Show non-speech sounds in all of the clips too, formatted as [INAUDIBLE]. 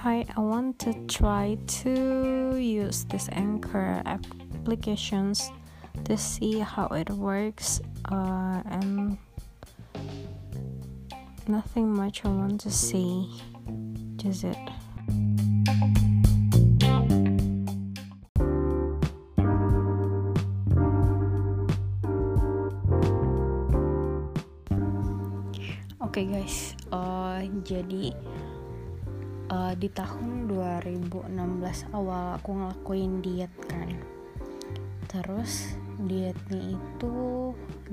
Hi, I want to try to use this Anchor applications to see how it works uh, and nothing much I want to see, Just it. Guys, uh, jadi uh, di tahun 2016 awal aku ngelakuin diet kan. Terus dietnya itu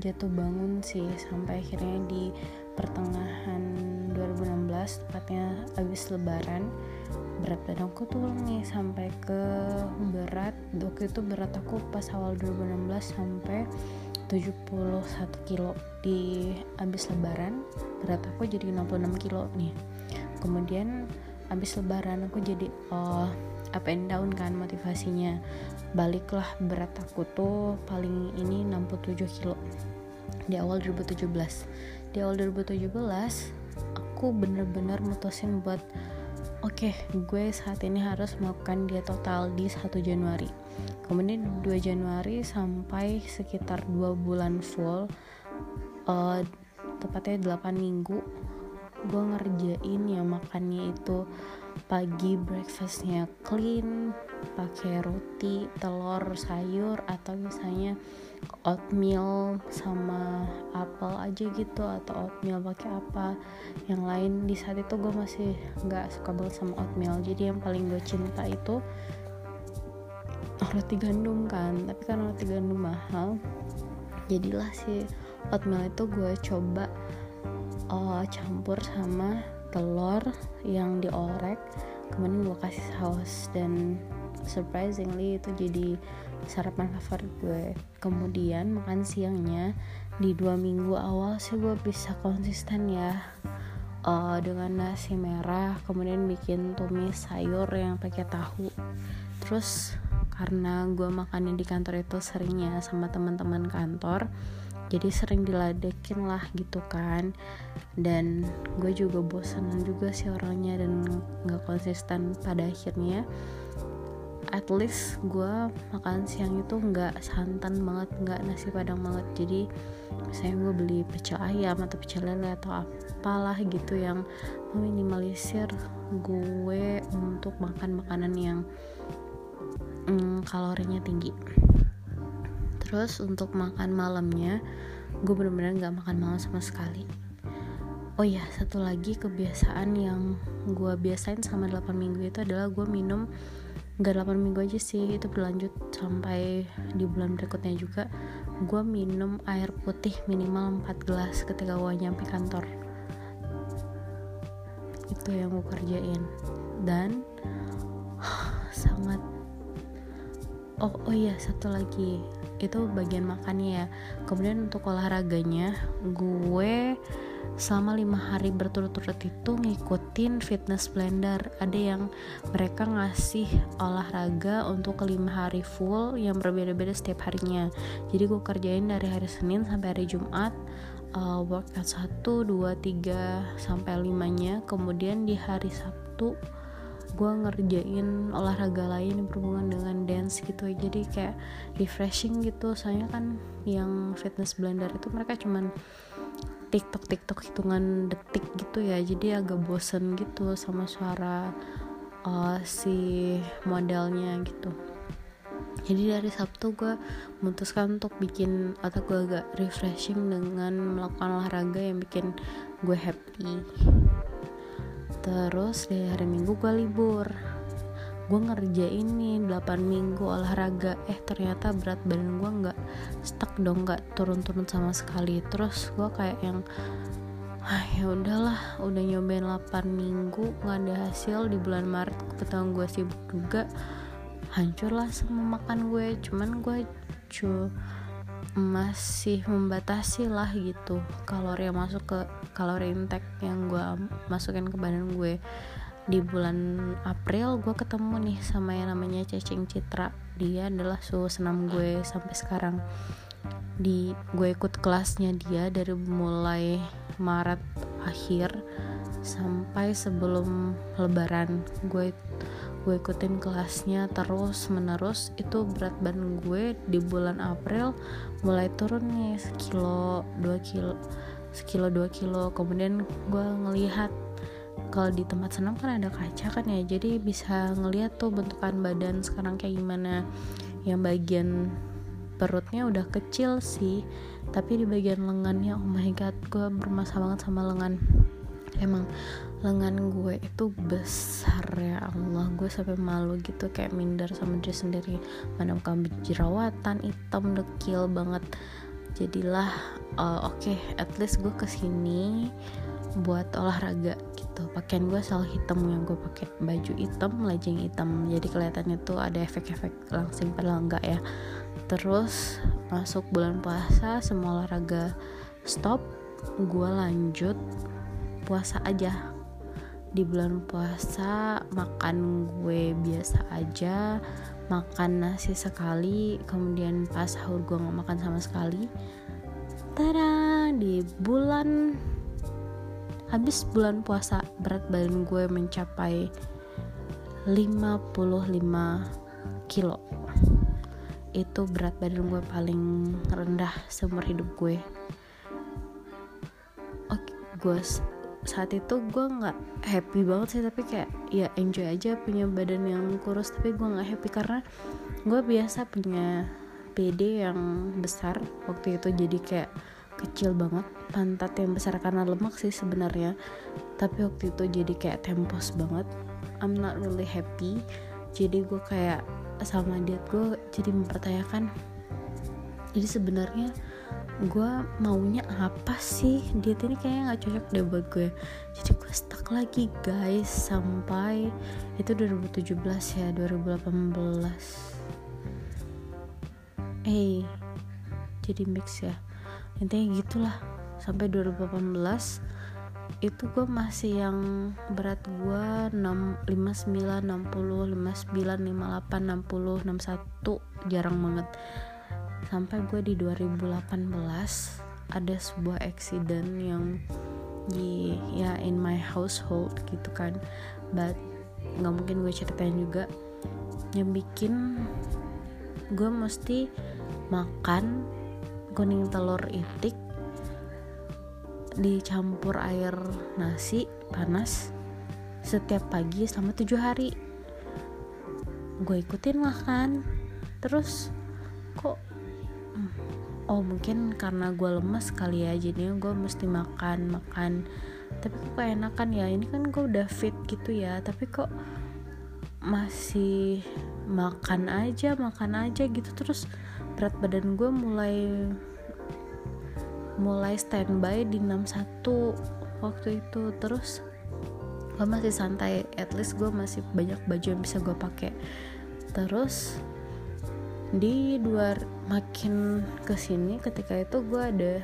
jatuh bangun sih sampai akhirnya di pertengahan 2016 tepatnya habis lebaran berat badan aku tuh nih sampai ke berat. Waktu itu berat aku pas awal 2016 sampai 71 kilo di abis lebaran berat aku jadi 66 kilo nih. Kemudian abis lebaran aku jadi uh, up and down kan motivasinya. Baliklah berat aku tuh paling ini 67 kilo. Di awal 2017 di awal 2017 aku bener-bener mutusin buat oke okay, gue saat ini harus melakukan dia total di 1 Januari kemudian 2 Januari sampai sekitar 2 bulan full uh, tepatnya 8 minggu gue ngerjain ya makannya itu pagi breakfastnya clean pakai roti telur sayur atau misalnya oatmeal sama apel aja gitu atau oatmeal pakai apa. Yang lain di saat itu gue masih nggak suka banget sama oatmeal. Jadi yang paling gue cinta itu roti gandum kan. Tapi kan roti gandum mahal jadilah si oatmeal itu gue coba uh, campur sama telur yang diorek kemudian gue kasih saus dan surprisingly itu jadi sarapan favorit gue. Kemudian makan siangnya di dua minggu awal sih gue bisa konsisten ya uh, dengan nasi merah kemudian bikin tumis sayur yang pakai tahu. Terus karena gue makannya di kantor itu seringnya sama teman-teman kantor jadi sering diladekin lah gitu kan. Dan gue juga bosanan juga sih orangnya dan gak konsisten pada akhirnya. At least gue makan siang itu nggak santan banget nggak nasi padang banget. Jadi misalnya gue beli pecel ayam atau pecel lele atau apalah gitu yang meminimalisir gue untuk makan makanan yang mm, kalorinya tinggi. Terus untuk makan malamnya gue bener-bener gak makan malam sama sekali. Oh iya satu lagi kebiasaan yang gue biasain sama 8 minggu itu adalah gue minum gak 8 minggu aja sih itu berlanjut sampai di bulan berikutnya juga gue minum air putih minimal 4 gelas ketika gue nyampe kantor. Itu yang gue kerjain. Dan [SIGHS] sangat oh oh iya satu lagi. Itu bagian makannya ya. Kemudian untuk olahraganya gue selama lima hari berturut-turut itu ngikutin fitness blender. Ada yang mereka ngasih olahraga untuk kelima hari full yang berbeda-beda setiap harinya. Jadi gue kerjain dari hari Senin sampai hari Jumat uh, workout 1, 2, 3 sampai 5 nya kemudian di hari Sabtu gue ngerjain olahraga lain berhubungan dengan dance gitu. Jadi kayak refreshing gitu. Soalnya kan yang fitness blender itu mereka cuman tiktok tiktok hitungan detik gitu ya. Jadi agak bosen gitu sama suara uh, si modelnya gitu. Jadi dari Sabtu gue memutuskan untuk bikin atau gue agak refreshing dengan melakukan olahraga yang bikin gue happy terus dari hari minggu gue libur. Gue ngerjain nih 8 minggu olahraga. Eh ternyata berat badan gue nggak stuck dong nggak turun-turun sama sekali. Terus gue kayak yang ah ya udahlah udah nyobain 8 minggu nggak ada hasil di bulan Maret. Kebetulan gue sibuk juga hancur lah semua makan gue. Cuman gue cu masih membatasi lah gitu kalori yang masuk ke kalori intake yang gue masukin ke badan gue. Di bulan April gue ketemu nih sama yang namanya cacing citra. Dia adalah suhu senam gue sampai sekarang. Di gue ikut kelasnya dia dari mulai Maret akhir sampai sebelum lebaran. Gue gue ikutin kelasnya terus menerus itu berat badan gue di bulan April mulai turun nih sekilo dua kilo sekilo dua kilo. Kemudian gue ngelihat kalau di tempat senam kan ada kaca kan ya jadi bisa ngelihat tuh bentukan badan sekarang kayak gimana. Yang bagian perutnya udah kecil sih tapi di bagian lengannya oh my god gue bermasalah banget sama lengan emang lengan gue itu besar ya Allah. Gue sampai malu gitu kayak minder sama diri sendiri. Mana bukan jerawatan hitam dekil banget. Jadilah uh, oke okay, at least gue ke sini buat olahraga gitu. Pakaian gue selalu hitam yang gue pakai baju hitam legging hitam. Jadi kelihatannya tuh ada efek-efek langsing padahal enggak ya. Terus masuk bulan puasa semua olahraga stop gue lanjut puasa aja. Di bulan puasa makan gue biasa aja makan nasi sekali kemudian pas sahur gue nggak makan sama sekali. Tada di bulan habis bulan puasa berat badan gue mencapai 55 kilo. Itu berat badan gue paling rendah seumur hidup gue. Oke gue saat itu gue nggak happy banget sih tapi kayak ya enjoy aja punya badan yang kurus tapi gue nggak happy karena gue biasa punya PD yang besar waktu itu jadi kayak kecil banget pantat yang besar karena lemak sih sebenarnya. Tapi waktu itu jadi kayak tempos banget I'm not really happy. Jadi gue kayak sama diet gue jadi mempertanyakan jadi sebenarnya gue maunya apa sih? Diet ini kayaknya nggak cocok deh buat gue. Jadi gue stuck lagi guys sampai itu 2017 ya 2018 eh hey, jadi mix ya. Intinya gitulah. Sampai 2018 itu gue masih yang berat gue 6, 59, 60, 59, 58, 60, 61 jarang banget sampai gue di 2018 ada sebuah accident yang di ya in my household gitu kan. But nggak mungkin gue ceritain juga. Yang bikin gue mesti makan kuning telur itik dicampur air nasi panas setiap pagi selama tujuh hari. Gue ikutin makan. Terus kok oh mungkin karena gue lemas kali ya jadinya gue mesti makan makan. Tapi kok enakan ya? Ini kan gue udah fit gitu ya tapi kok masih makan aja makan aja gitu. Terus berat badan gue mulai mulai standby di 61 waktu itu. Terus gue masih santai. At least gue masih banyak baju yang bisa gue pakai. Terus di dua makin ke sini ketika itu gue ada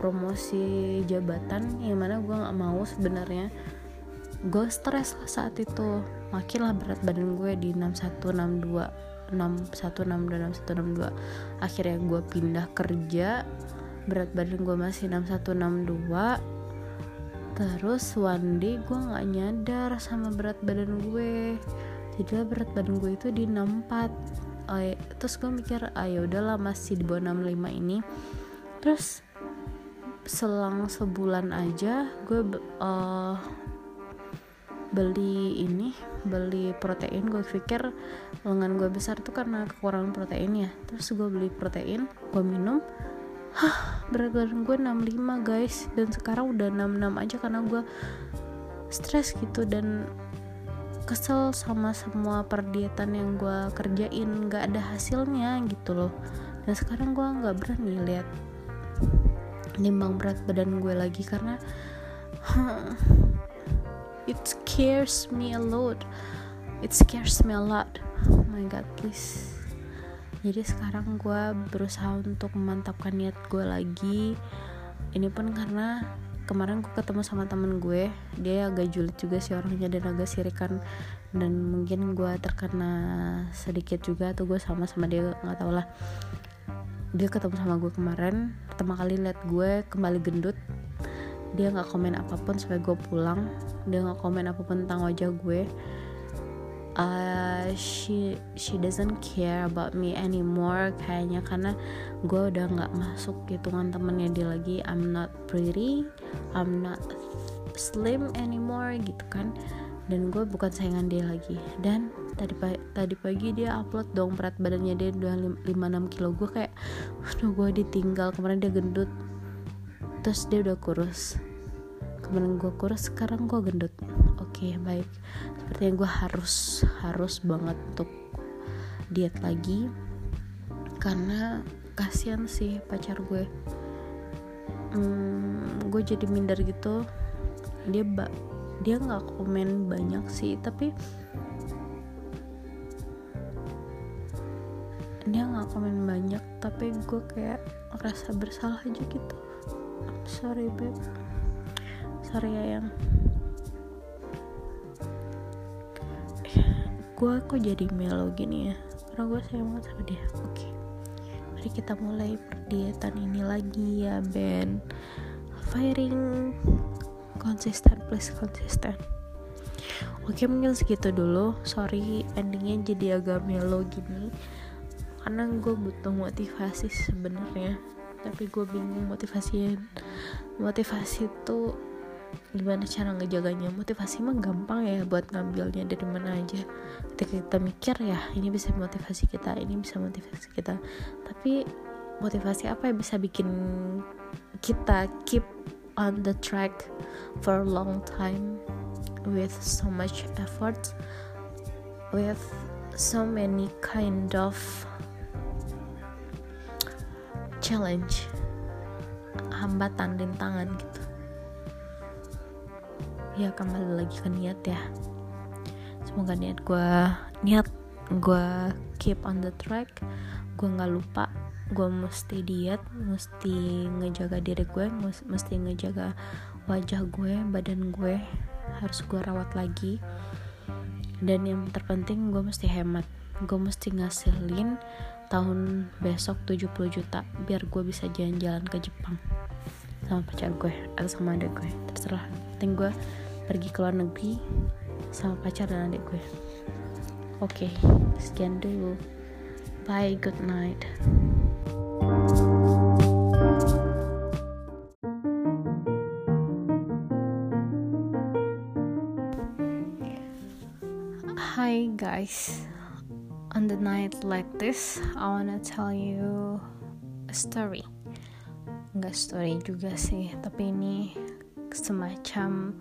promosi jabatan yang mana gue nggak mau sebenarnya. Gue stres lah saat itu. Makin lah berat badan gue di 6162 6162 6162 akhirnya gue pindah kerja berat badan gue masih 6162 terus one day gue nggak nyadar sama berat badan gue. Jadilah berat badan gue itu di 64 oh, ya, terus gue mikir ah ya udahlah masih di bawah 65 ini. Terus selang sebulan aja gue uh, beli ini beli protein. Gue pikir lengan gue besar tuh karena kekurangan protein ya. Terus gue beli protein gue minum. Hah berat gue 65 guys. Dan sekarang udah 66 aja karena gue stres gitu dan kesel sama semua perdietan yang gue kerjain nggak ada hasilnya gitu loh. Dan sekarang gue nggak berani lihat nimbang berat badan gue lagi karena huh, [LAUGHS] it scares me a lot. It scares me a lot. Oh my god please. Jadi sekarang gue berusaha untuk memantapkan niat gue lagi. Ini pun karena kemarin gue ketemu sama temen gue. Dia agak julid juga sih orangnya dan agak sirikan. Dan mungkin gue terkena sedikit juga tuh gue sama sama dia nggak tau lah. Dia ketemu sama gue kemarin. Pertama kali liat gue kembali gendut. Dia nggak komen apa pun sampai gue pulang. Dia nggak komen apa pun tentang wajah gue uh, she she doesn't care about me anymore kayaknya karena gue udah nggak masuk hitungan temennya dia lagi. I'm not pretty I'm not slim anymore gitu kan. Dan gue bukan saingan dia lagi. Dan tadi pagi, tadi pagi dia upload dong berat badannya dia udah 5-6 kilo. Gue kayak aduh gue ditinggal. Kemarin dia gendut. Terus dia udah kurus. Kemarin gue kurus sekarang gue gendut. Oke okay, baik sepertinya gue harus harus banget untuk diet lagi. Karena kasihan sih pacar gue. Hmm, gue jadi minder gitu. Dia ba dia nggak komen banyak sih tapi dia nggak komen banyak tapi gue kayak ngerasa bersalah aja gitu. I'm sorry babe. Sorry ya yang gue kok jadi melo gini ya? Karena gue sayang banget sama dia. Oke. Okay. mari kita mulai perdietan ini lagi ya Ben. Firing konsisten please konsisten. Oke mungkin segitu dulu. Sorry endingnya jadi agak melo gini. Karena gue butuh motivasi sebenarnya. Tapi gue bingung motivasi motivasi itu gimana cara ngejaganya? Motivasi mah gampang ya buat ngambilnya dari mana aja. Ketika kita mikir ya ini bisa motivasi kita ini bisa motivasi kita. Tapi motivasi apa yang bisa bikin kita keep on the track for a long time with so much effort with so many kind of challenge hambatan rintangan gitu ya kembali lagi ke niat ya. Semoga niat gue niat gue keep on the track. Gue nggak lupa gue mesti diet mesti ngejaga diri gue mesti ngejaga wajah gue badan gue harus gue rawat lagi. Dan yang terpenting gue mesti hemat. Gue mesti ngasilin tahun besok 70 juta biar gue bisa jalan-jalan ke Jepang. Sama pacar gue atau sama adik gue terserah. Penting gue pergi ke luar negeri sama pacar dan adik gue. Oke okay, sekian dulu. Bye good night. Hi guys. On the night like this, I wanna tell you a story. Enggak story juga sih, tapi ini semacam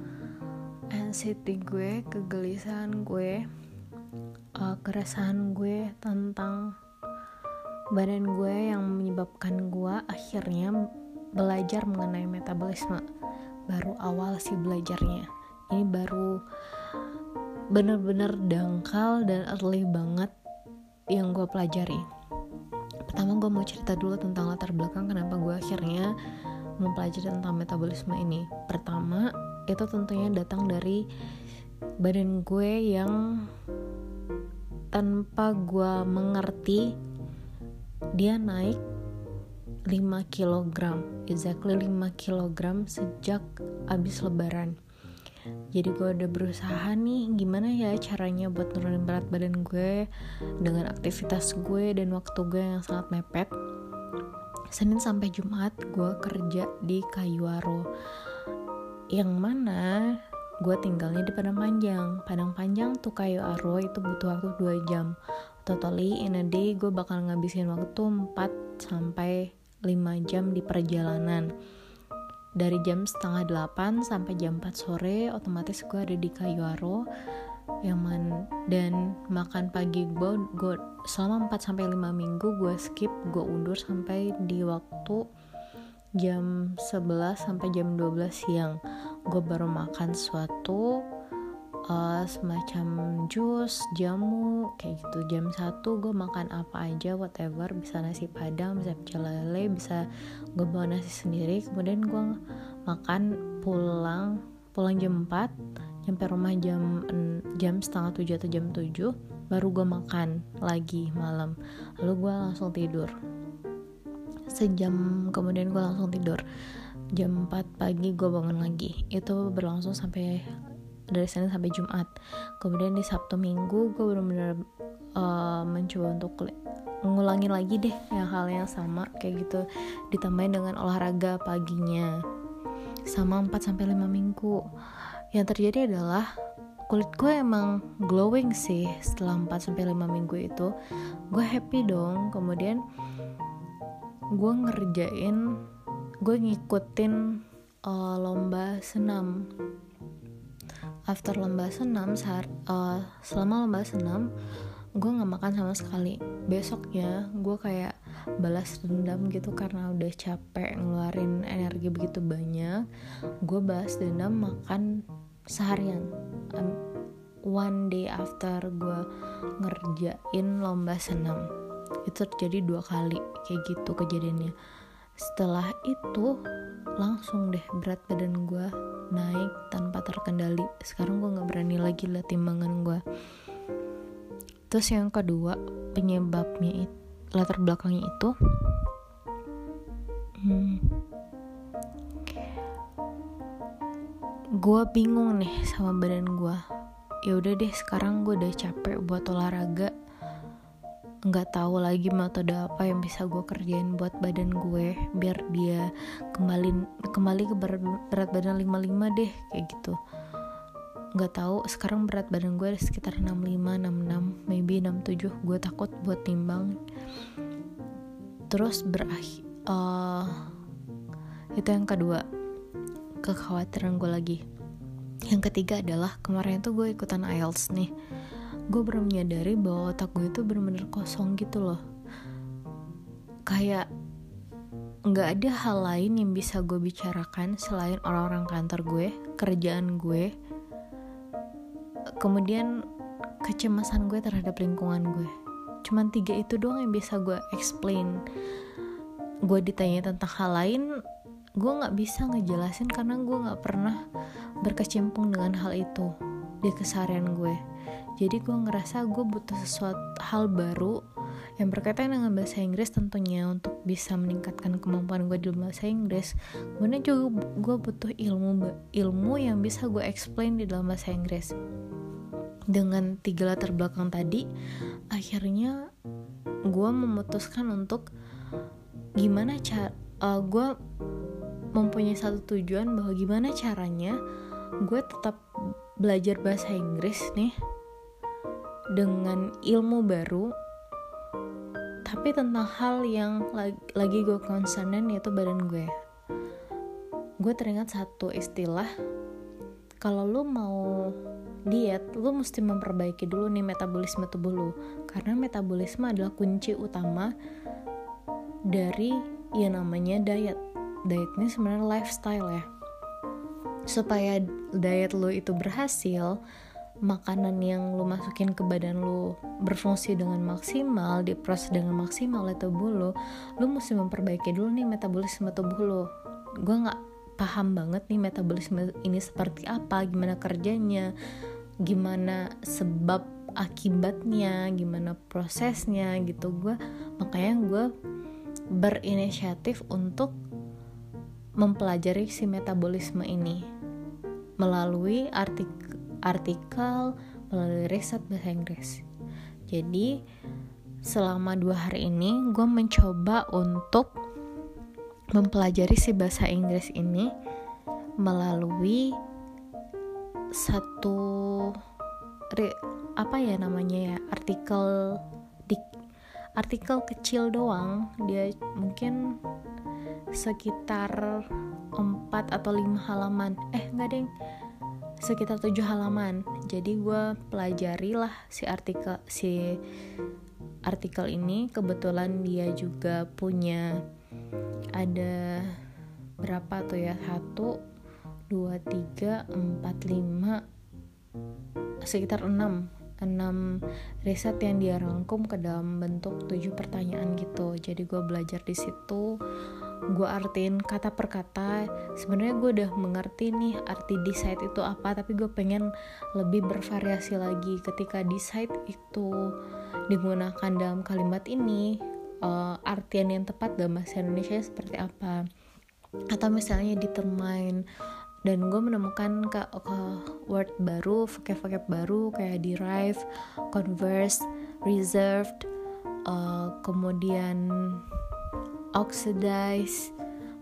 anxiety gue, kegelisahan gue, uh, keresahan gue tentang badan gue yang menyebabkan gue akhirnya belajar mengenai metabolisme. Baru awal sih belajarnya. Ini baru bener-bener dangkal dan early banget yang gue pelajari pertama gue mau cerita dulu tentang latar belakang kenapa gue akhirnya mempelajari tentang metabolisme ini pertama itu tentunya datang dari badan gue yang tanpa gue mengerti dia naik 5 kg exactly 5 kg sejak abis lebaran. Jadi gue udah berusaha nih gimana ya caranya buat nurunin berat badan gue dengan aktivitas gue dan waktu gue yang sangat mepet. Senin sampai Jumat gue kerja di Kayuaro yang mana gue tinggalnya di Padang Panjang. Padang Panjang tuh Kayuaro itu butuh waktu 2 jam. Totally in a day gue bakal ngabisin waktu 4 sampai 5 jam di perjalanan. Dari jam setengah delapan sampai jam 4 sore otomatis gue ada di Kayuaro yang man dan makan pagi gue gue selama 4 sampai 5 minggu gue skip gue undur sampai di waktu jam 11 sampai jam 12 siang gue baru makan sesuatu uh, semacam jus, jamu, kayak gitu. Jam satu gue makan apa aja, whatever. Bisa nasi padang, bisa pecel lele, bisa gue bawa nasi sendiri. Kemudian gue makan pulang, pulang jam 4, nyampe rumah jam jam setengah tujuh atau jam 7 baru gue makan lagi malam lalu gue langsung tidur sejam kemudian gue langsung tidur. Jam 4 pagi gue bangun lagi. Itu berlangsung sampai dari Senin sampai Jumat. Kemudian di Sabtu Minggu gue benar-benar uh, mencoba untuk mengulangi lagi deh yang hal yang sama kayak gitu. Ditambahin dengan olahraga paginya. Sama 4 sampai 5 minggu. Yang terjadi adalah kulit gue emang glowing sih. Setelah 4 sampai 5 minggu itu gue happy dong. Kemudian gue ngerjain gue ngikutin uh, lomba senam. After lomba senam saat uh, selama lomba senam gue nggak makan sama sekali. Besoknya gue kayak balas dendam gitu karena udah capek ngeluarin energi begitu banyak gue balas dendam makan seharian. Um, one day after gue ngerjain lomba senam itu terjadi dua kali kayak gitu kejadiannya. Setelah itu langsung deh berat badan gue naik tanpa terkendali. Sekarang gue nggak berani lagi lihat timbangan gue terus yang kedua penyebabnya itu latar belakangnya itu hmm, gue bingung nih sama badan gue ya udah deh sekarang gue udah capek buat olahraga nggak tahu lagi metode apa yang bisa gue kerjain buat badan gue biar dia kembali kembali ke berat, berat badan 55 deh kayak gitu. Nggak tahu sekarang berat badan gue sekitar 65 66 maybe 67 gue takut buat timbang terus berakhir uh, itu yang kedua kekhawatiran gue lagi. Yang ketiga adalah kemarin tuh gue ikutan IELTS nih gue baru menyadari bahwa otak gue itu bener-bener kosong gitu loh. Kayak nggak ada hal lain yang bisa gue bicarakan selain orang-orang kantor gue kerjaan gue kemudian kecemasan gue terhadap lingkungan gue. Cuman tiga itu doang yang bisa gue explain. Gue ditanya tentang hal lain gue nggak bisa ngejelasin karena gue nggak pernah berkecimpung dengan hal itu di keseharian gue jadi gue ngerasa gue butuh sesuatu hal baru yang berkaitan dengan bahasa Inggris tentunya untuk bisa meningkatkan kemampuan gue di bahasa Inggris. Kemudian juga gue butuh ilmu ilmu yang bisa gue explain di dalam bahasa Inggris. Dengan tiga latar belakang tadi akhirnya gue memutuskan untuk gimana cara uh, gue mempunyai satu tujuan bahwa gimana caranya gue tetap belajar bahasa Inggris nih dengan ilmu baru tapi tentang hal yang lagi, lagi gue concernin yaitu badan gue. Gue teringat satu istilah kalau lu mau diet lu mesti memperbaiki dulu nih metabolisme tubuh lu. Karena metabolisme adalah kunci utama dari yang namanya diet. Diet ini sebenarnya lifestyle ya. Supaya diet lu itu berhasil makanan yang lu masukin ke badan lu berfungsi dengan maksimal diproses dengan maksimal oleh tubuh lu lu mesti memperbaiki dulu nih metabolisme tubuh lu. Gue nggak paham banget nih metabolisme ini seperti apa gimana kerjanya gimana sebab akibatnya gimana prosesnya gitu. Gue makanya gue berinisiatif untuk mempelajari si metabolisme ini melalui artikel, artikel melalui riset bahasa Inggris. Jadi selama dua hari ini gue mencoba untuk mempelajari si bahasa Inggris ini melalui satu apa ya namanya ya artikel di artikel kecil doang. Dia mungkin sekitar 4 atau 5 halaman. Eh enggak deng sekitar 7 halaman. Jadi gue pelajari lah si artikel si artikel ini. Kebetulan dia juga punya ada berapa tuh ya? Satu 2, 3, 4, 5 sekitar 6 6 riset yang dia rangkum ke dalam bentuk 7 pertanyaan gitu. Jadi gue belajar di situ gue artiin kata per kata. Sebenarnya gue udah mengerti nih arti decide itu apa tapi gue pengen lebih bervariasi lagi ketika decide itu digunakan dalam kalimat ini. Uh, artian yang tepat dalam bahasa Indonesia seperti apa? Atau misalnya determine. Dan gue menemukan ke, ke word baru, vocab-vocab baru kayak derive, converse, reserved, uh, kemudian oxidize,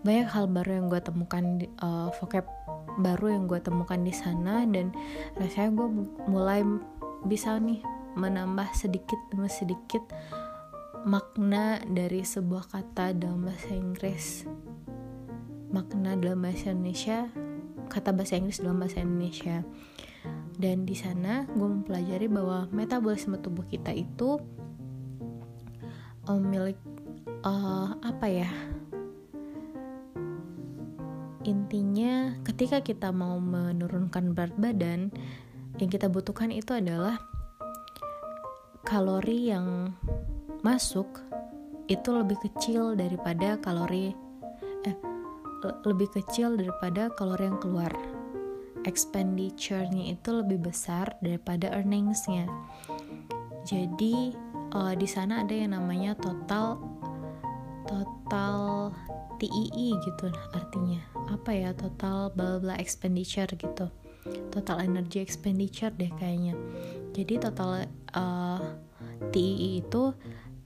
banyak hal baru yang gue temukan uh, vocab baru yang gue temukan di sana dan rasanya gue mulai bisa nih menambah sedikit demi sedikit makna dari sebuah kata dalam bahasa Inggris. Makna dalam bahasa Indonesia kata bahasa Inggris dalam bahasa Indonesia. Dan di sana gue mempelajari bahwa metabolisme tubuh kita itu memiliki uh, uh, apa ya? Intinya ketika kita mau menurunkan berat badan yang kita butuhkan itu adalah kalori yang masuk itu lebih kecil daripada kalori eh lebih kecil daripada kalori yang keluar. Expenditure-nya itu lebih besar daripada earnings-nya. Jadi uh, di sana ada yang namanya total total TII gitu artinya. Apa ya total bla bla expenditure gitu. Total energy expenditure deh kayaknya. Jadi total uh, TII itu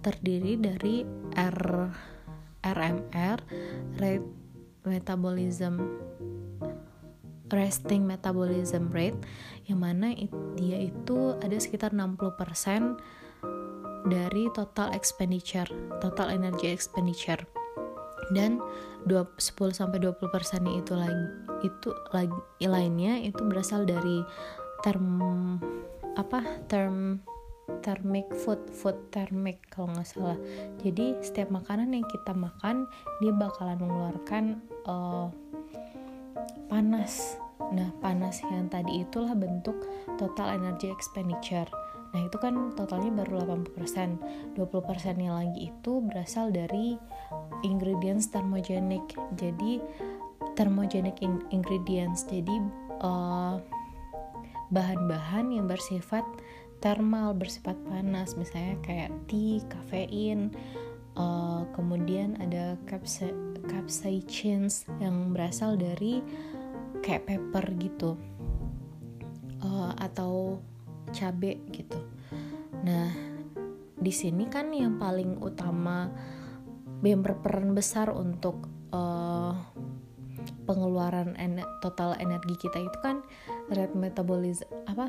terdiri dari R RMR rate metabolism resting metabolism rate yang mana dia itu ada sekitar 60% dari total expenditure, total energy expenditure. Dan 10 sampai 20% itu lagi itu lagi lainnya itu berasal dari term apa term thermic food food thermic kalau nggak salah. Jadi setiap makanan yang kita makan dia bakalan mengeluarkan uh, panas. Nah panas yang tadi itulah bentuk total energy expenditure nah itu kan totalnya baru 80% 20% nya lagi itu berasal dari ingredients thermogenic. Jadi thermogenic ingredients. Jadi uh, bahan-bahan yang bersifat thermal bersifat panas. Misalnya kayak tea, kafein, uh, kemudian ada capsa capsaicins yang berasal dari kayak pepper gitu. Uh, atau cabe gitu. Nah di sini kan yang paling utama yang berperan besar untuk uh, pengeluaran en total energi kita itu kan rate metabolism apa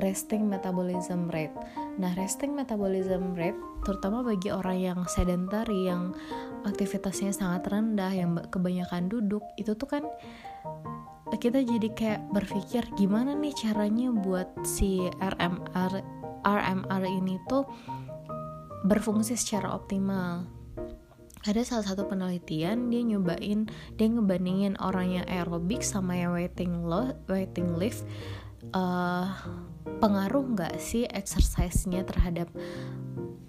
resting metabolism rate. Nah, resting metabolism rate terutama bagi orang yang sedentary yang aktivitasnya sangat rendah, yang kebanyakan duduk, itu tuh kan kita jadi kayak berpikir gimana nih caranya buat si RMR RMR ini tuh berfungsi secara optimal. Ada salah satu penelitian dia nyobain dia ngebandingin orang yang aerobik sama yang waiting low waiting lift uh, pengaruh nggak sih exercise-nya terhadap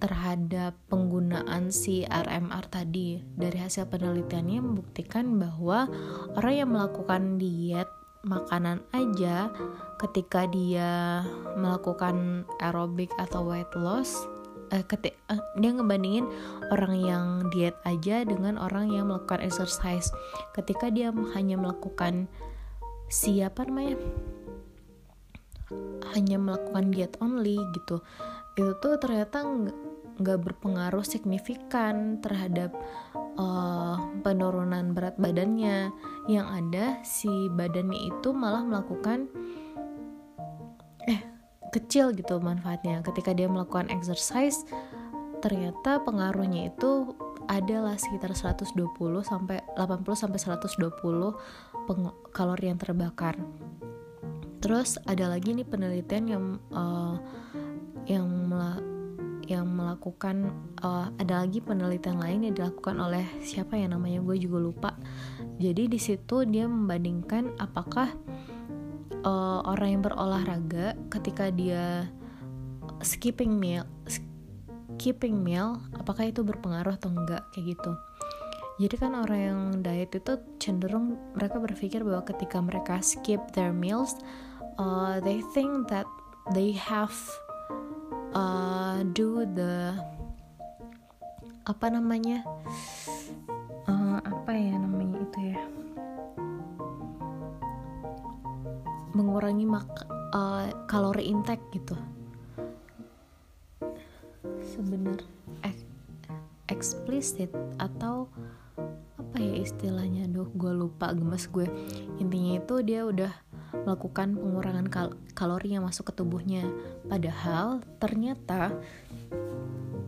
terhadap penggunaan si RMR tadi. Dari hasil penelitiannya membuktikan bahwa orang yang melakukan diet makanan aja ketika dia melakukan aerobik atau weight loss eh, ketik, eh, dia ngebandingin orang yang diet aja dengan orang yang melakukan exercise. Ketika dia hanya melakukan siapa namanya? Hanya melakukan diet only gitu itu tuh ternyata nggak berpengaruh signifikan terhadap uh, penurunan berat badannya. Yang ada si badannya itu malah melakukan eh kecil gitu manfaatnya. Ketika dia melakukan exercise ternyata pengaruhnya itu adalah sekitar 120 sampai 80 sampai 120 kalori yang terbakar. Terus ada lagi nih penelitian yang uh, yang yang melakukan uh, ada lagi penelitian lain yang dilakukan oleh siapa ya namanya gue juga lupa. Jadi di situ dia membandingkan apakah uh, orang yang berolahraga ketika dia skipping meal skipping meal apakah itu berpengaruh atau enggak kayak gitu. Jadi kan orang yang diet itu cenderung mereka berpikir bahwa ketika mereka skip their meals uh, they think that they have uh, do the apa namanya? Uh, apa ya namanya itu ya? Mengurangi mak uh, kalori intake gitu. Sebenar ek, eksplisit atau apa ya istilahnya? Duh gue lupa gemes gue. Intinya itu dia udah melakukan pengurangan kal kalori yang masuk ke tubuhnya. Padahal ternyata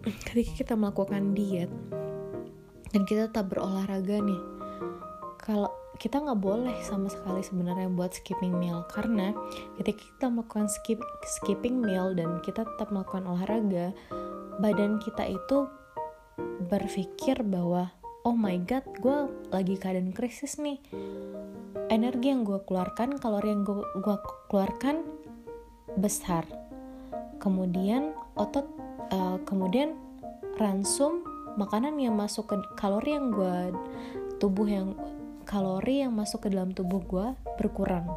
[CLEARS THROAT] ketika kita melakukan diet dan kita tetap berolahraga nih kalau kita nggak boleh sama sekali sebenarnya buat skipping meal. Karena ketika kita melakukan skip skipping meal dan kita tetap melakukan olahraga badan kita itu berpikir bahwa oh my god gue lagi keadaan krisis nih. Energi yang gue keluarkan kalori yang gue, keluarkan besar. Kemudian otot uh, kemudian ransum makanan yang masuk ke kalori yang gue tubuh yang kalori yang masuk ke dalam tubuh gue berkurang.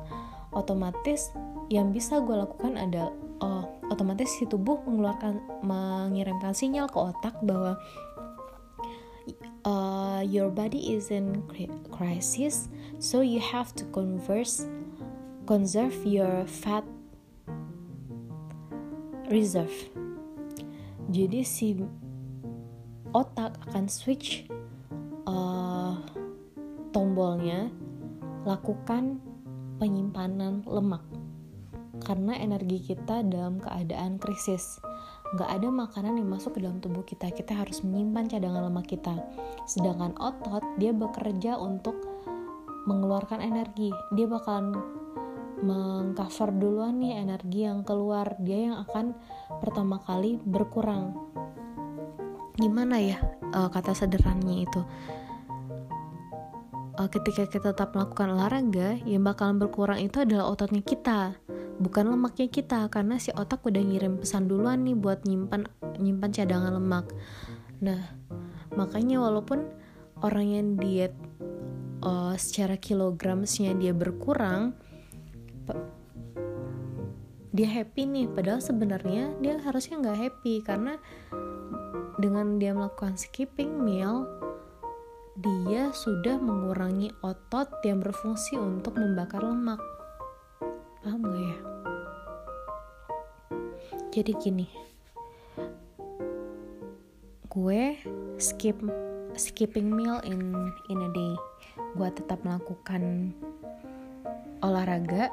Otomatis yang bisa gue lakukan adalah oh, otomatis si tubuh mengeluarkan mengirimkan sinyal ke otak bahwa uh, your body is in crisis so you have to converse conserve your fat reserve. Jadi si otak akan switch uh, tombolnya lakukan penyimpanan lemak. Karena energi kita dalam keadaan krisis nggak ada makanan yang masuk ke dalam tubuh kita. Kita harus menyimpan cadangan lemak kita. Sedangkan otot dia bekerja untuk mengeluarkan energi. Dia bakalan mengcover duluan nih energi yang keluar. Dia yang akan pertama kali berkurang. Gimana ya uh, kata sederhananya itu? Uh, ketika kita tetap melakukan olahraga yang bakalan berkurang itu adalah ototnya kita bukan lemaknya kita karena si otak udah ngirim pesan duluan nih buat nyimpan nyimpan cadangan lemak nah makanya walaupun orang yang diet uh, secara kilogramsnya dia berkurang dia happy nih padahal sebenarnya dia harusnya nggak happy karena dengan dia melakukan skipping meal dia sudah mengurangi otot yang berfungsi untuk membakar lemak. Paham gak ya? Jadi gini, gue skip skipping meal in in a day. Gue tetap melakukan olahraga.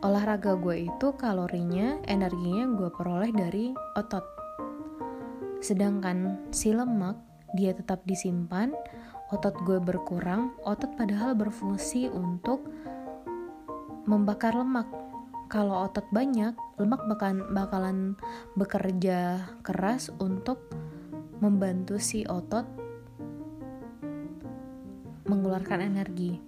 Olahraga gue itu kalorinya, energinya gue peroleh dari otot. Sedangkan si lemak dia tetap disimpan otot gue berkurang, otot padahal berfungsi untuk membakar lemak. Kalau otot banyak, lemak bakalan, bakalan bekerja keras untuk membantu si otot mengeluarkan energi.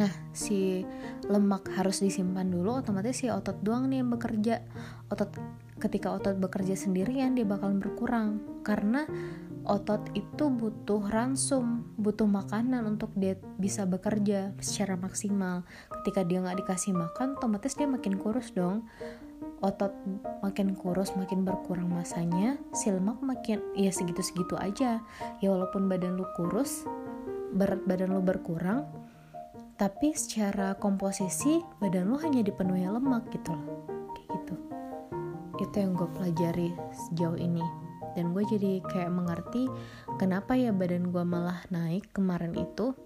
Nah, si lemak harus disimpan dulu, otomatis si otot doang nih yang bekerja. Otot ketika otot bekerja sendirian dia bakalan berkurang karena otot itu butuh ransum, butuh makanan untuk dia bisa bekerja secara maksimal. Ketika dia nggak dikasih makan, otomatis dia makin kurus dong. Otot makin kurus, makin berkurang masanya, si lemak makin ya segitu-segitu aja. Ya walaupun badan lu kurus, berat badan lu berkurang, tapi secara komposisi badan lu hanya dipenuhi lemak gitu loh. Kayak gitu. Itu yang gue pelajari sejauh ini dan gue jadi kayak mengerti kenapa ya badan gue malah naik kemarin itu.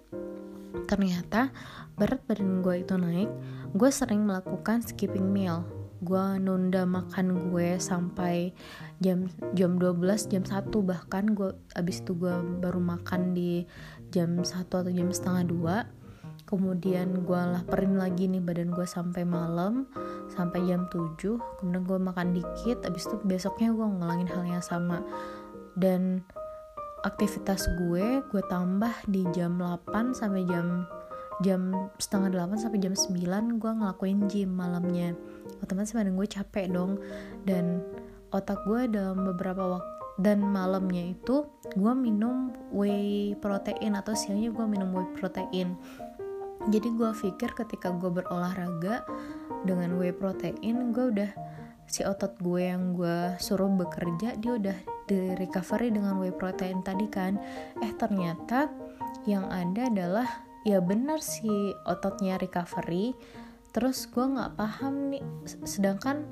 Ternyata berat badan gue itu naik gue sering melakukan skipping meal. Gue nunda makan gue sampai jam jam 12 jam 1 bahkan gue abis itu gue baru makan di jam 1 atau jam setengah 2 kemudian gue laperin lagi nih badan gue sampai malam sampai jam 7 kemudian gue makan dikit abis itu besoknya gue ngulangin hal yang sama. Dan aktivitas gue gue tambah di jam 8 sampai jam jam setengah 8 sampai jam 9 gue ngelakuin gym malamnya. Otomatis badan gue capek dong. Dan otak gue dalam beberapa waktu dan malamnya itu gue minum whey protein atau siangnya gue minum whey protein jadi gue pikir ketika gue berolahraga dengan whey protein gue udah si otot gue yang gue suruh bekerja dia udah di recovery dengan whey protein tadi kan. Eh ternyata yang ada adalah ya benar sih ototnya recovery terus gue nggak paham nih. Sedangkan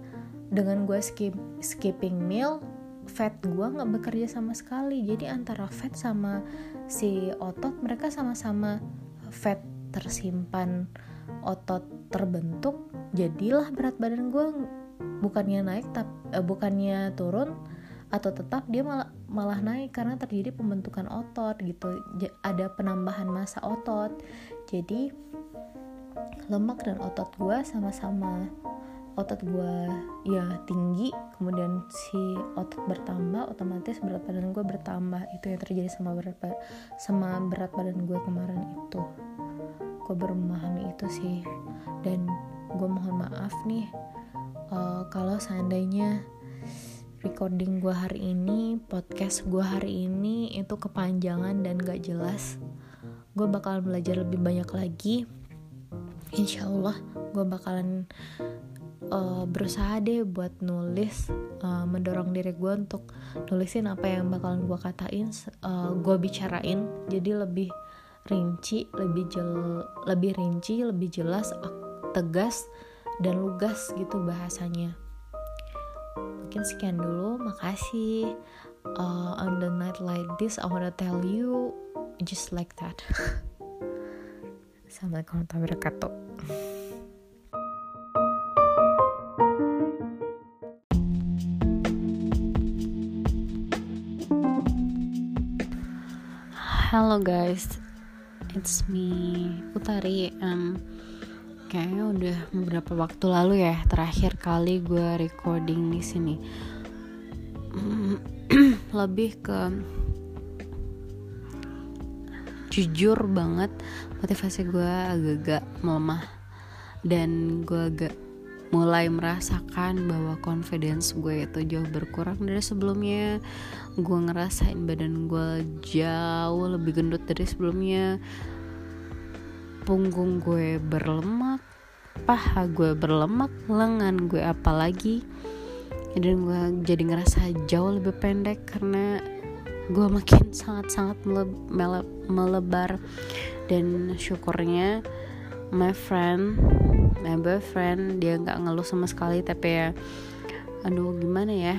dengan gue skip skipping meal fat gue nggak bekerja sama sekali. Jadi antara fat sama si otot mereka sama-sama fat tersimpan otot terbentuk jadilah berat badan gue bukannya naik tapi eh, bukannya turun atau tetap dia malah malah naik karena terjadi pembentukan otot gitu. Ada penambahan massa otot. Jadi lemak dan otot gue sama-sama otot gue ya tinggi kemudian si otot bertambah otomatis berat badan gue bertambah. Itu yang terjadi sama berat sama berat badan gue kemarin itu gue baru memahami itu sih. Dan gue mohon maaf nih uh, kalau seandainya recording gue hari ini podcast gue hari ini itu kepanjangan dan gak jelas gue bakalan belajar lebih banyak lagi. Insya Allah gue bakalan uh, berusaha deh buat nulis uh, mendorong diri gue untuk nulisin apa yang bakalan gue katain uh, gue bicarain. Jadi lebih rinci lebih jel lebih rinci lebih jelas tegas dan lugas gitu bahasanya. Mungkin sekian dulu makasih. Uh, on the night like this I wanna tell you just like that. [LAUGHS] Assalamualaikum warahmatullahi wabarakatuh. Halo guys, it's me Utari. Um, kayaknya udah beberapa waktu lalu ya terakhir kali gue recording di sini. [CLEARS THROAT] Lebih ke jujur banget motivasi gue agak-agak melemah dan gue agak mulai merasakan bahwa confidence gue itu jauh berkurang dari sebelumnya. Gue ngerasain badan gue jauh lebih gendut dari sebelumnya. Punggung gue berlemak paha gue berlemak lengan gue apalagi. Dan gue jadi ngerasa jauh lebih pendek karena gue makin sangat-sangat melebar. Dan syukurnya my friend my boyfriend dia nggak ngeluh sama sekali tapi ya aduh gimana ya?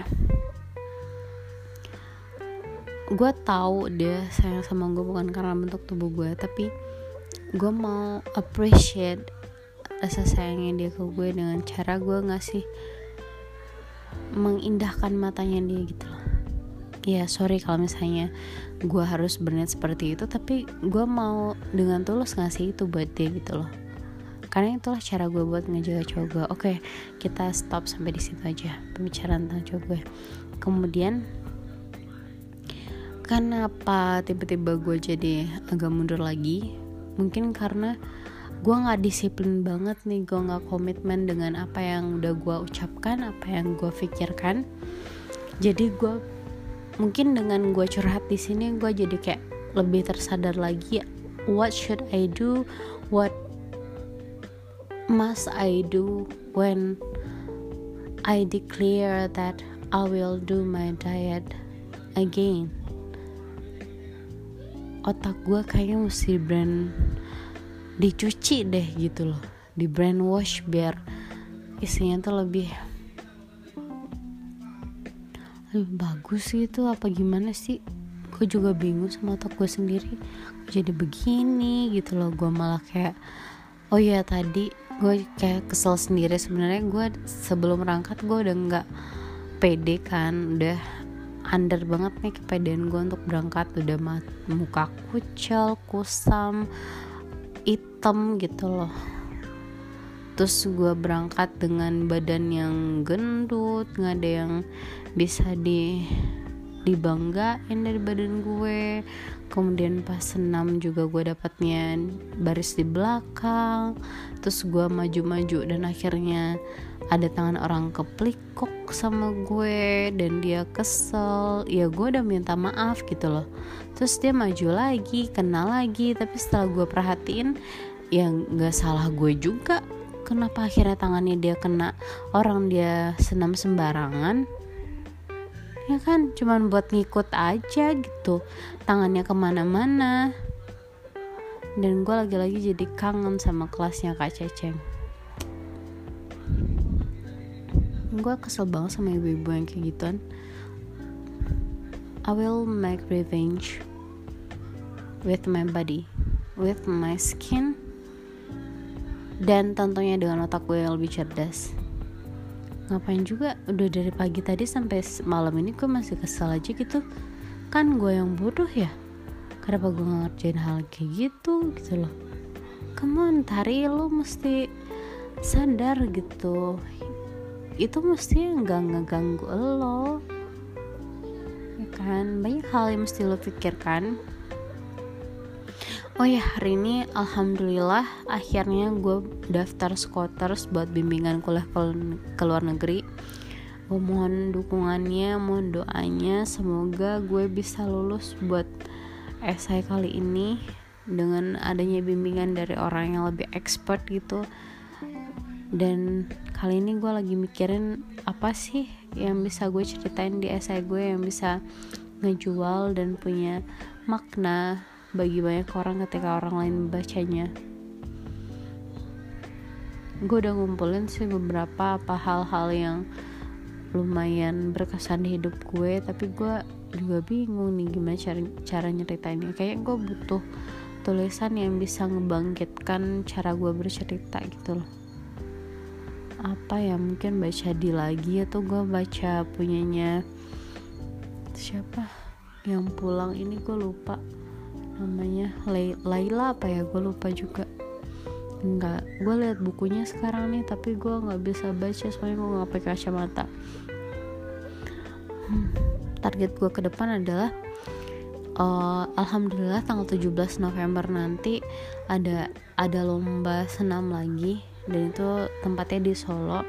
Gue tahu dia sayang sama gue bukan karena bentuk tubuh gue tapi gue mau appreciate rasa sayangnya dia ke gue dengan cara gue ngasih mengindahkan matanya dia gitu loh. Ya sorry kalau misalnya gue harus berniat seperti itu tapi gue mau dengan tulus ngasih itu buat dia gitu loh karena itulah cara gue buat ngejaga cowok gue. Oke kita stop sampai di situ aja pembicaraan tentang cowok gue. Kemudian kenapa tiba-tiba gue jadi agak mundur lagi? Mungkin karena gue nggak disiplin banget nih gue nggak komitmen dengan apa yang udah gue ucapkan apa yang gue pikirkan. Jadi gue mungkin dengan gue curhat di sini gue jadi kayak lebih tersadar lagi what should I do? What must I do when I declare that I will do my diet again? Otak gue kayaknya mesti brand dicuci deh gitu loh, di brainwash biar isinya tuh lebih lebih bagus gitu apa gimana sih? Gue juga bingung sama otak gue sendiri. Gue jadi begini gitu loh, gue malah kayak oh iya tadi gue kayak kesel sendiri sebenarnya. Gue sebelum berangkat gue udah nggak pede kan. Udah under banget nih kepedean gue untuk berangkat. Udah muka kucel kusam hitam gitu loh. Terus gue berangkat dengan badan yang gendut nggak ada yang bisa di dibanggain dari badan gue kemudian pas senam juga gue dapatnya baris di belakang terus gue maju-maju dan akhirnya ada tangan orang keplikok sama gue dan dia kesel. Ya gue udah minta maaf gitu loh. Terus dia maju lagi kenal lagi tapi setelah gue perhatiin ya nggak salah gue juga kenapa akhirnya tangannya dia kena. Orang dia senam sembarangan ya kan? Cuman buat ngikut aja gitu. Tangannya ke mana-mana. Dan gue lagi-lagi jadi kangen sama kelasnya kak Ceceng. Gue kesel banget sama ibu-ibu yang kayak gituan. I will make revenge with my body with my skin dan tentunya dengan otak gue yang lebih cerdas ngapain juga? Udah dari pagi tadi sampai malam ini gue masih kesel aja gitu. Kan gue yang bodoh ya? Kenapa gue ngerjain hal kayak gitu gitu loh. Come on tari lo mesti sadar gitu. Itu mesti nggak ngeganggu lo. Ya kan? Banyak hal yang mesti lo pikirkan Oh ya hari ini alhamdulillah akhirnya gue daftar skoters buat bimbingan kuliah ke, luar negeri. Gue mohon dukungannya mohon doanya semoga gue bisa lulus buat esai kali ini dengan adanya bimbingan dari orang yang lebih expert gitu. Dan kali ini gue lagi mikirin apa sih yang bisa gue ceritain di esai gue yang bisa ngejual dan punya makna bagi banyak orang ketika orang lain membacanya. Gue udah ngumpulin sih beberapa apa hal-hal yang lumayan berkesan di hidup gue tapi gue juga bingung nih gimana cara, cara nyeritainnya. Kayak gue butuh tulisan yang bisa ngebangkitkan cara gue bercerita gitu loh. Apa ya mungkin baca di lagi atau gue baca punyanya siapa? Yang pulang ini gue lupa namanya Laila apa ya? Gue lupa juga. Enggak gue lihat bukunya sekarang nih tapi gue nggak bisa baca soalnya gue nggak pakai kacamata. Hmm, target gue ke depan adalah uh, alhamdulillah tanggal 17 November nanti ada ada lomba senam lagi. Dan itu tempatnya di Solo.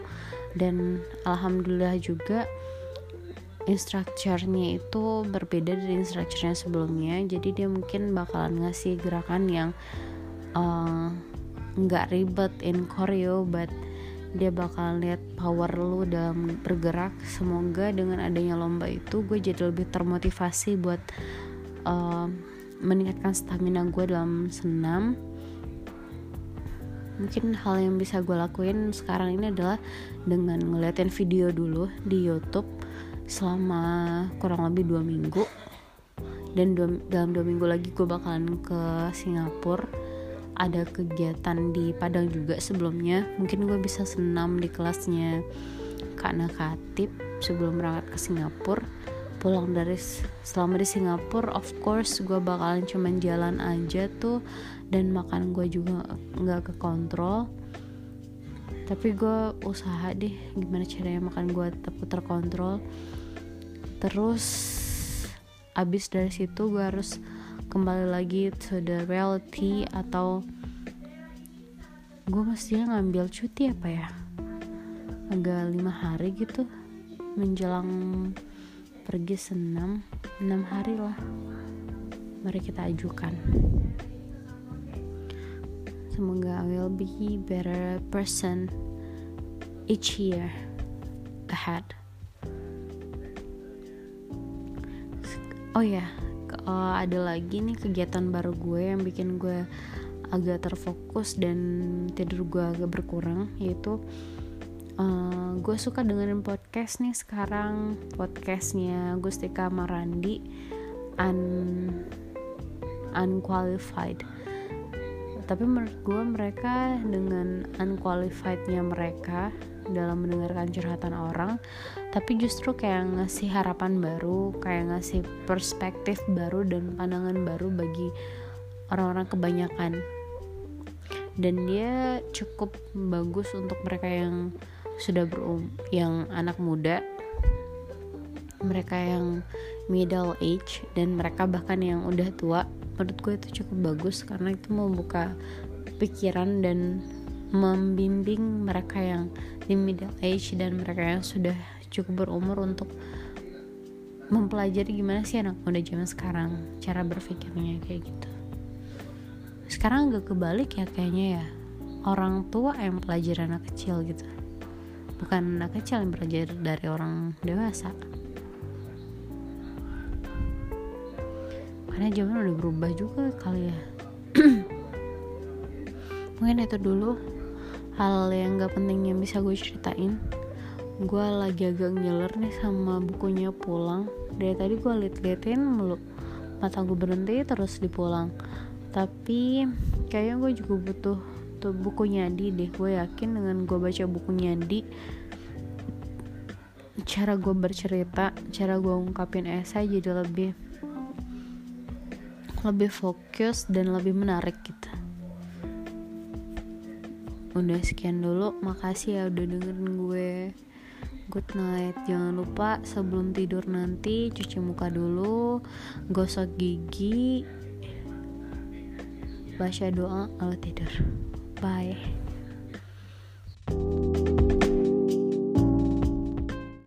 Dan alhamdulillah juga instrukturnya itu berbeda dari instrukturnya sebelumnya. Jadi dia mungkin bakalan ngasih gerakan yang uh, nggak uh, ribet in choreo but dia bakalan lihat power lu dalam bergerak. Semoga dengan adanya lomba itu gue jadi lebih termotivasi buat uh, meningkatkan stamina gue dalam senam. Mungkin hal yang bisa gue lakuin sekarang ini adalah dengan ngeliatin video dulu di YouTube selama kurang lebih dua minggu. Dan dua, dalam dua minggu lagi gue bakalan ke Singapura. Ada kegiatan di Padang juga sebelumnya. Mungkin gue bisa senam di kelasnya Kak Nakatip sebelum berangkat ke Singapura. Pulang dari selama di Singapura of course gue bakalan cuman jalan aja tuh. Dan makan gue juga nggak ke kontrol tapi gue usaha deh gimana caranya makan gue tetap terkontrol terus abis dari situ gue harus kembali lagi to the reality atau gue mestinya ngambil cuti apa ya? Agak lima hari gitu menjelang pergi senam enam hari lah. Mari kita ajukan. Semoga I will be better person each year ahead oh ya uh, ada lagi nih kegiatan baru gue yang bikin gue agak terfokus dan tidur gue agak berkurang yaitu uh, gue suka dengerin podcast nih sekarang. Podcastnya Gustika Marandi un unqualified. Tapi menurut gue mereka dengan unqualifiednya mereka dalam mendengarkan curhatan orang tapi justru kayak ngasih harapan baru kayak ngasih perspektif baru dan pandangan baru bagi orang-orang kebanyakan. Dan dia cukup bagus untuk mereka yang sudah berum yang anak muda mereka yang middle age dan mereka bahkan yang udah tua. Menurut gue itu cukup bagus karena itu membuka pikiran dan membimbing mereka yang di middle age dan mereka yang sudah cukup berumur untuk mempelajari gimana sih anak muda zaman sekarang cara berpikirnya kayak gitu. Sekarang agak kebalik ya kayaknya ya. Orang tua yang belajar anak kecil gitu. Bukan anak kecil yang belajar dari orang dewasa. Karena zaman udah berubah juga kali ya. [CLEARS THROAT] Mungkin itu dulu hal yang gak penting yang bisa gue ceritain. Gue lagi agak ngeler nih sama bukunya pulang. Dari tadi gue liat-liatin mulu. Mata gue berhenti terus dipulang. Tapi kayaknya gue juga butuh tuh bukunya Adi deh. Gue yakin dengan gue baca bukunya Adi cara gue bercerita cara gue ungkapin esai jadi lebih lebih fokus dan lebih menarik gitu udah sekian dulu makasih ya udah dengerin gue. Good night. Jangan lupa sebelum tidur nanti cuci muka dulu gosok gigi baca doa kalau tidur. Bye.